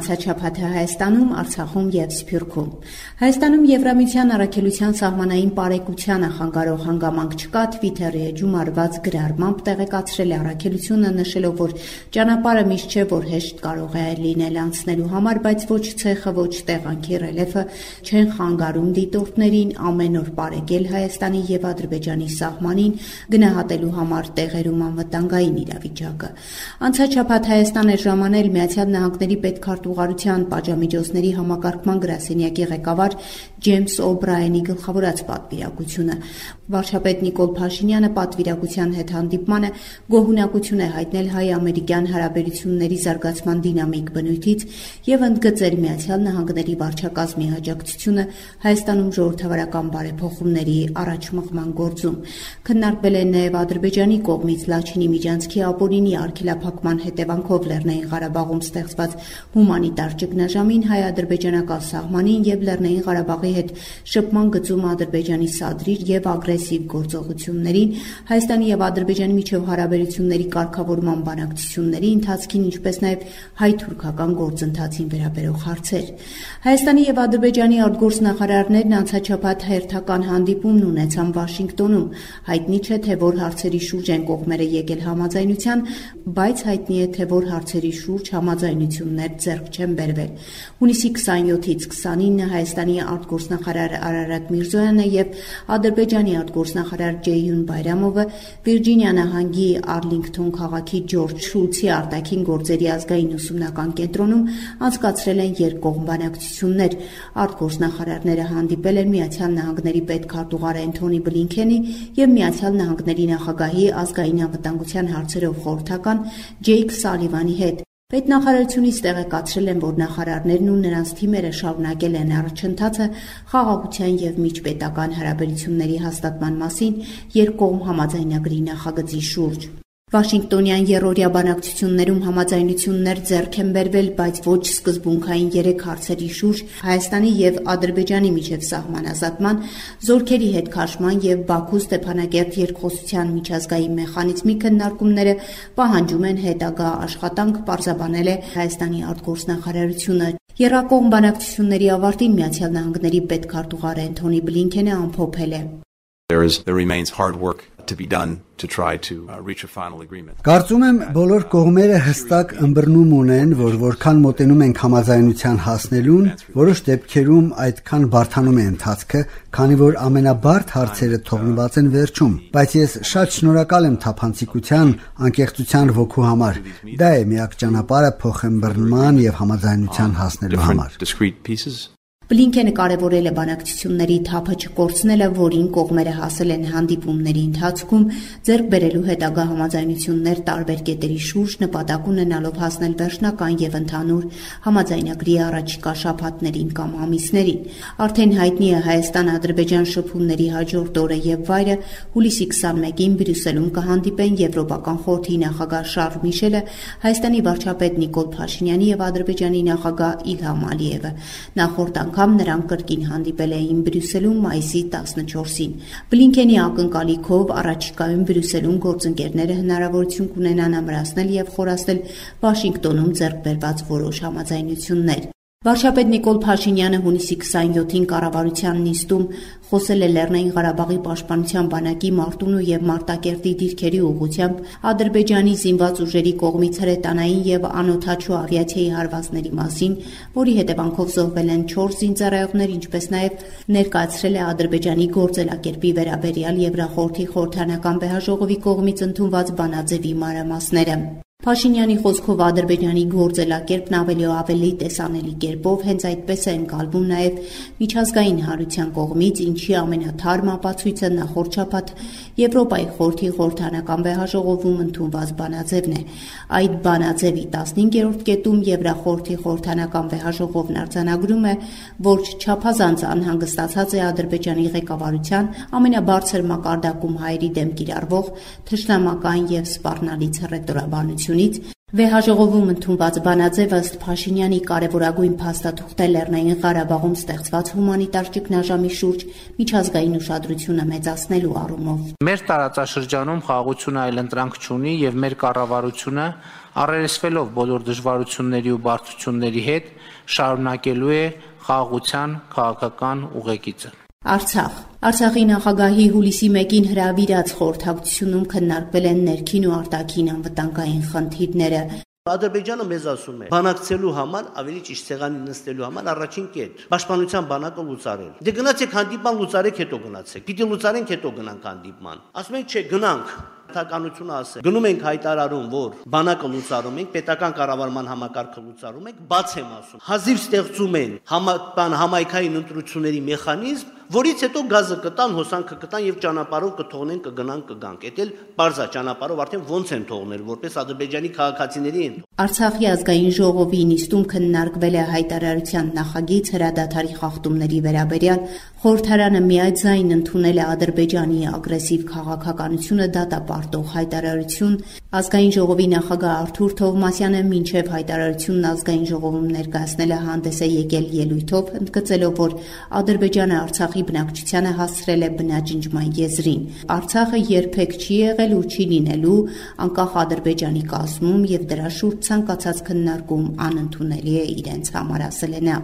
անցած շաբաթը Հայաստանում, Արցախում եւ Սփյուռքում։ Հայաստանում Եվրամիության առաքելության սահմանային բարեկությանը խանգարող հանգամանք չկա, Twitter-ի էջում արված գրառմամբ տեղեկացրել է առաքելությունը, նշելով, որ ճանապարհը միշտ չէ, որ հեշտ կարող է լինել անցնելու համար, բայց ոչ ցեխը, ոչ տեղանքի ռելիեֆը չեն խանգարում դիտորդներին ամեն օր բարեկել Հայաստանի եւ Ադրբեջանի սահմանին գնահատելու համար տեղերում անվտանգային իրավիճակը։ Անցած շաբաթ Հայաստան էր ժամանել Միացյալ Նահանգների պետքարտուղարության պատժամիջոցների համակարգման գրասենյակի ղեկավար Ջեյմս Օբրայենի գլխավորած պատվիրակությունը։ Վարչապետ Նիկոլ Փաշինյանը պատվիրակության հետ հանդիպմանը գոհունակություն է հայտնել հայ-ամերիկյան հարաբերությունների զարգացման դինամիկ բնույթից եւ ընդգծել Միացյալ Նահանգների վարչակազմի աջակցությունը Հայաստանում ժողովրդավարական բարեփոխումների առաջմղման գործում։ Քննարկվել է նաեւ Ադրբեջանի կողմից Լաչինի միջանցքի ապօրինի արգելափակման հետևանքով Լեռնային Ղարաբաղում ստեղծված հումանիտար ճգնաժամին հայ-ադրբեջանական սահմանին եւ Լեռնային Ղարաբաղի հետ շփման գծում Ադրբեջանի սադրիր եւ ագրեսիվ գործողություններին, Հայաստանի եւ Ադրբեջանի միջև հարաբերությունների կարգավորման բանակցությունների ընթացքին, ինչպես նաեւ հայ-թուրքական գործընթացին վերաբերող հարցեր։ Հայաստանի եւ Ադրբեջանի արտգործնախարարներն անցած շաբաթ հերթական հանդիպումն ունեցան Վաշինգտոնում։ Հայտնի չէ թե որ հարցերի շուրջ են կողմերը եկել համաձայնության, բայց հայտնի է թե որ հարցերի շուրջ համաձայնություններ ձեռք չեն բերվել։ Հունիսի 27-ից 29-ը Հայաստանի արտգործնախարար Արարատ Միրզոյանը եւ Ադրբեջանի արտգործնախարար Ջեյյուն Բայրամովը Վիրջինիա նահանգի Արլինգթոն քաղաքի Ջորջ Շուլցի արտաքին գործերի ազգային ուսումնական կենտրոնում անցկացրել են երկկողմ բանակցություններ։ Արտգործնախարարները հանդիպել են Միացյալ Նահանգների պետքարտուղար Էնթոնի Բլինքենի եւ Միացյալ Նահանգների նախագահի ազգային անվտանգության հարցերով խորհրդական Ջեյք Սալիվանի հետ։ Պետնախարարությունից տեղեկացրել են, որ նախարարներն ու նրանց թիմերը շարունակել են առաջընթացը խաղաղության եւ միջպետական հարաբերությունների հաստատման մասին երկկողմ համաձայնագրի նախագծի շուրջ։ Վաշինգտոնյան երրորդյա բանակցություններում համաձայնություններ ձեռք են բերվել, բայց ոչ սկզբունքային երեք հարցերի շուրջ Հայաստանի եւ Ադրբեջանի միջև սահմանազատման, զորքերի հետ քաշման եւ Բաքու Ստեփանակերտ երկխոսության միջազգային մեխանիզմի քննարկումները պահանջում են հետագա աշխատանք պարզաբանել է Հայաստանի արտգործնախարարությունը։ Երակողմ բանակցությունների ավարտին Միացյալ Նահանգների պետքարտուղար Էնթոնի Բլինքենը ամփոփել է. There is there remains hard work to be done to try to uh, reach a final agreement. Կարծում եմ բոլոր կողմերը հստակ ըմբռնում ունեն, որ որքան մոտենում ենք համաձայնության հասնելուն, որոշ դեպքերում այդքան բարթանում է ընթացքը, քանի որ ամենաբարդ հարցերը թողնված են վերջում։ Բայց ես շատ շնորհակալ եմ թափանցիկության, անկեղծության ոգու համար։ Դա է միակ ճանապարհը փոխըմբռնման եւ համաձայնության հասնելու համար։ Բլինքենը կարևորել է բանակցությունների թափը չկորցնելը, որին կողմերը հասել են հանդիպումների ընթացքում, ձեռք բերելու հետագա համաձայնություններ տարբեր կետերի շուրջ նպատակ ունենալով հասնել վերջնական եւ ընդհանուր համաձայնագրի առաջիկա շաբաթներին կամ ամիսներին։ Արդեն հայտնի է Հայաստան-Ադրբեջան շփումների հաջորդ օրը եւ վայրը հուլիսի 21-ին Բրյուսելում կհանդիպեն Եվրոպական խորհրդի նախագահ Շարլ Միշելը, Հայաստանի վարչապետ Նիկոլ Փաշինյանի եւ Ադրբեջանի նախագահ Իլհամ Ալիևը։ Նախորդ անգամ անգամ նրանք կրկին հանդիպել էին Բրյուսելում մայիսի 14-ին։ Բլինքենի ակնկալիքով առաջիկայում Բրյուսելում գործընկերները հնարավորություն կունենան ամրացնել եւ խորացնել Վաշինգտոնում ձեռք բերված որոշ համաձայնություններ։ Վարչապետ Նիկոլ Փաշինյանը հունիսի 27-ին կառավարության նիստում խոսել է Լեռնային Ղարաբաղի պաշտպանության բանակի Մարտունու եւ Մարտակերտի դիրքերի ուղղությամբ Ադրբեջանի զինված ուժերի կողմից հրետանային եւ անօթաչու ավիացիայի հարվածների մասին, որի հետևանքով զոհվել են 4 զինծառայողներ, ինչպես նաեւ ներկայացրել է Ադրբեջանի գործելակերպի վերաբերյալ Եվրախորհրդի խորհրդանական վեհաժողովի կողմից ընդունված բանաձևի մանրամասները։ Փաշինյանի խոսքով Ադրբեջանի գործելակերպն ավելի ու ավելի տեսանելի կերպով հենց այդպես է ընկալվում նաև միջազգային հարության կողմից, ինչի ամենաթարմ ապացույցը նախորդ շաբաթ Եվրոպայի խորհրդի խորհրդանական վեհաժողովում ընդունված բանաձևն է։ Այդ բանաձևի 15-րդ կետում Եվրախորհրդի խորհրդանական վեհաժողովն արձանագրում է, որ չափազանց անհանգստացած է Ադրբեջանի ղեկավարության ամենաբարձր մակարդակում հայերի դեմ կիրառվող թշնամական եւ սպառնալից հռետորաբանություն հեղափոխությունից Վեհաժողովում ընդունված բանաձևը ըստ Փաշինյանի կարևորագույն փաստաթուղթ է Լեռնային Ղարաբաղում ստեղծված հումանիտար ճգնաժամի շուրջ միջազգային ուշադրությունը մեծացնելու առումով։ Մեր տարածաշրջանում խաղաղությունը այլընտրանք չունի եւ մեր կառավարությունը առերեսվելով բոլոր դժվարությունների ու բարդությունների հետ շարունակելու է խաղաղության քաղաքական ուղեկիցը։ Արցախ. Արցախի նախագահի հուլիսի 1-ին հրավիրած խորհրդակցությունում քննարկվել են ներքին ու արտաքին անվտանգային խնդիրները։ Ադրբեջանը մեզ ասում է. Բանակցելու համար, ավելի ճիշտ ցեղանի նստելու համար առաջին կետ պաշտպանության բանակը լուծարել։ Դե գնացեք հանդիպան լուծարեք, հետո գնացեք։ Պիտի լուծարենք, հետո գնանք հանդիպման։ Ասում են, չէ, գնանք պետականությունը ասել։ Գնում ենք հայտարարում, որ բանակը լուծարում ենք, պետական կառավարման համակարգը լուծարում ենք, բաց եմ ասում։ Հազիվ ստեղծում են համապան համայնքային ընտրությունների մեխանիզմ, որից հետո գազը կտան, հոսանքը կտան եւ ճանապարհով կթողնեն, կգնան, կգանք։ Էդ էլ բարձա ճանապարհով արդեն ոնց են թողնել, որպես ադրբեջանի քաղաքացիների են։ Արցախի ազգային ժողովի նիստում քննարկվել է հայտարարության նախագիծ հրադադարի խախտումների վերաբերյալ խորհրդարանը միայձայն ընդունել է Ադրբեջանի ագրեսիվ քաղաքականությունը դատապարտող հայտարարություն ազգային ժողովի նախագահ Արթուր Թովմասյանը մինչև հայտարարությունն ազգային ժողովում ներկայացնել է հանդես է եկել ելույթով ընդգծելով որ Ադրբեջանը Արցախի Արցախի բնակչությանը հասցրել է բնաջնջման եզրին։ Արցախը երբեք չի եղել ու չի լինելու անկախ Ադրբեջանի կազմում եւ դրա շուրջ ցանկացած քննարկում անընդունելի է իրենց համար ասել է նա։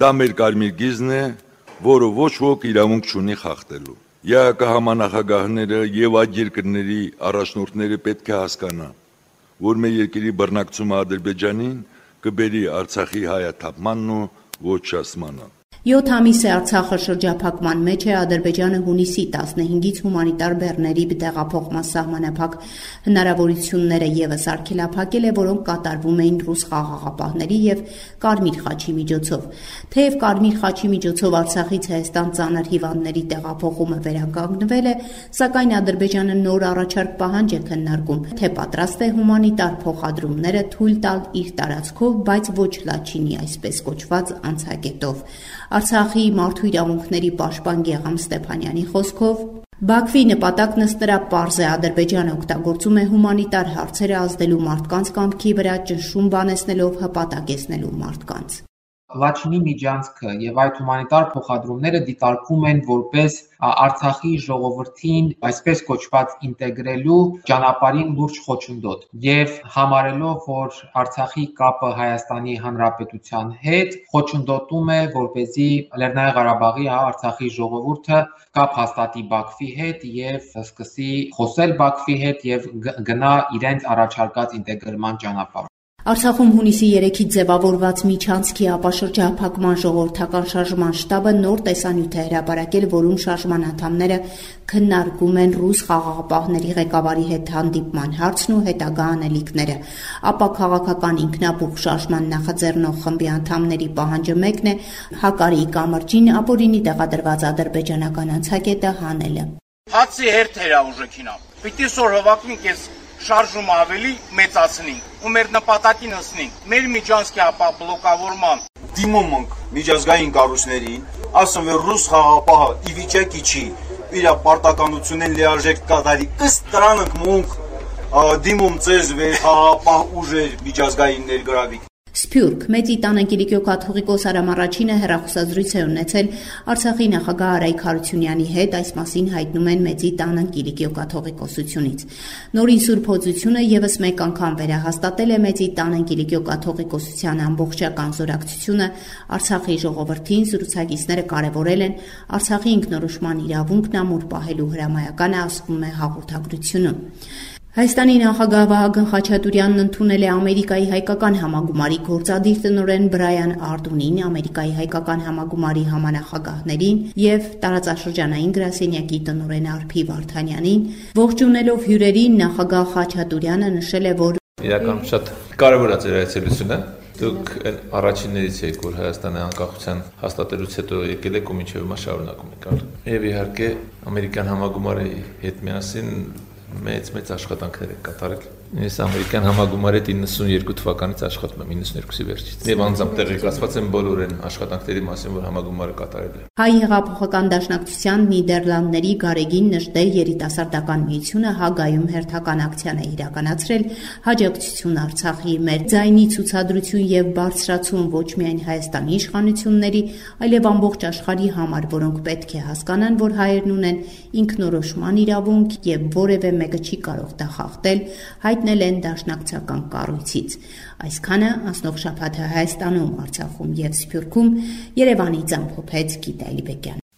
Դա մեր կարմիր գիզն է, որը ոչ ոք իրավունք չունի խախտելու։ ԵԱԿ համանախագահները եւ այդ երկրների առաջնորդները պետք է հասկանան, որ մեր երկրի բռնակցումը Ադրբեջանին կբերի Արցախի հայաթափմանն ու ոչ շասմանը։ 7 ամիս է Արցախը շրջափակման մեջ է Ադրբեջանը հունիսի 15-ից հումանիտար բեռների տեղափոխման սահմանափակ հնարավորությունները եւս արգելափակել է, որոնք կատարվում էին ռուս խաղաղապահների եւ Կարմիր խաչի միջոցով։ Թեև Կարմիր խաչի միջոցով Արցախից Հայաստան ծանր հիվանդների տեղափոխումը վերականգնվել է, սակայն Ադրբեջանը նոր առաջարկ պահանջ է քննարկում, թե պատրաստ է հումանիտար փոխադրումները թույլ տալ իր տարածքով, բայց ոչ Լաչինի այսպես կոչված անցակետով։ Արցախի մարդու իրավունքների պաշտպան Գեգամ Ստեփանյանի խոսքով Բաքվի նպատակն ըստ նրա պարզ է. Ադրբեջանը օգտագործում է հումանիտար հարցերը ազդելու մարդկանց կամքի վրա ճնշում բանեցնելով հպատակեցնելու մարդկանց։ Լաչինի միջանցքը եւ այդ հումանիտար փոխադրումները դիտարկվում են որպես Արցախի ժողովրդին այսպես կոչված ինտեգրելու ճանապարհին լուրջ խոչընդոտ եւ համարելով որ Արցախի կապը Հայաստանի Հանրապետության հետ խոչընդոտում է որպեսզի Լեռնային Ղարաբաղի Արցախի ժողովուրդը կապ հաստատի Բաքվի հետ եւ սկսի խոսել Բաքվի հետ եւ գնա իրենց առաջարկած ինտեգրման ճանապարհ Արցախում հունիսի 3-ից ձևավորված միջանցքի ապաշրջափակման ժողովրդական շարժման շտաբը նոր տեսանյութ է հրապարակել, որում շարժման անդամները քննարկում են ռուս խաղաղապահների ղեկավարի հետ հանդիպման հարցն ու հետագա անելիքները։ Ապա քաղաքական ինքնաբուխ շարժման նախաձեռնող խմբի անդամների պահանջը մեկն է Հակարի կամրջին ապօրինի տեղադրված ադրբեջանական անցակետը հանելը։ Հացի հերթերա ուժեքինա։ Պիտի սոր հովակնիկ ես շարժումը ավելի մեծացնենք ու մեր նպատակին հասնենք։ Մեր միջանցքի ապա բլոկավորման դիմում ենք միջազգային կառույցներին, ասում որ ռուս խաղապահը ի վիճակի չի իր պարտականությունեն լիարժեք կատարի։ Ըստ դրան ենք մունք դիմում ծեզ վեր խաղապահ ուժեր միջազգային ներգրավի Սփյուռք. Մեծի տանը Կիլիկիո կաթողիկոս Արամ առաջինը հերախոսազրույց է ունեցել Արցախի նախագահ Արայք Հարությունյանի հետ, այս մասին հայտնում են Մեծի տանը Կիլիկիո կաթողիկոսությունից։ Նորին Սուրբ Հոձությունը եւս մեկ անգամ վերահաստատել է Մեծի տանը Կիլիկիո կաթողիկոսության ամբողջական զորակցությունը Արցախի ժողովրդին զրուցակիցները կարևորել են Արցախի ինքնորոշման իրավունքն ամուր պահելու հրամայականը ասվում է հաղորդագրությունում։ Հայաստանի նախագահ Վահագն Խաչատուրյանն ընդունել է Ամերիկայի հայկական համագումարի գործադիր տնօրեն Բրայան Արդունին, Ամերիկայի հայկական համագումարի համանախագահներին եւ տարածաշրջանային գրասենյակի տնօրեն Արփի Վարդանյանին։ Ողջունելով հյուրերին նախագահ Խաչատուրյանը նշել է, որ իրական շատ կարևոր է ձեր այցելությունը դուք առաջիններից եք, որ Հայաստանի անկախության հաստատելուց հետո եկել եք ու մինչև հիմա շարունակում եք։ Եվ իհարկե ամերիկյան համագումարի հետ միասին մեծ մեծ աշխատանքներ եք կատարել։ Ես ամերիկյան համագումարի 92 թվականից աշխատում եմ 92-ի վերջից։ Եվ անձամբ տեղեկացված եմ բոլոր այն աշխատանքների մասին, որ համագումարը կատարել է։ Հայ հեղափոխական դաշնակցության Նիդերլանդների Գարեգին նժդե երիտասարդական միությունը Հագայում հերթական ակցիան է իրականացրել հաջակցություն Արցախի մեր ձայնի ցուցադրություն եւ բարձրացում ոչ միայն Հայաստանի իշխանությունների, այլև ամբողջ աշխարհի համար, որոնք պետք է հասկանան, որ հայերն ունեն ինքնորոշման իրավունք եւ որևէ մեկը չի կարող դա խախտել, հայտնել են դաշնակցական կառույցից։ Այսքանը անցնող շաբաթը Հայաստանում, Արցախում եւ Սփյուռքում Երևանից ամփոփեց Գիտալի Բեկյան։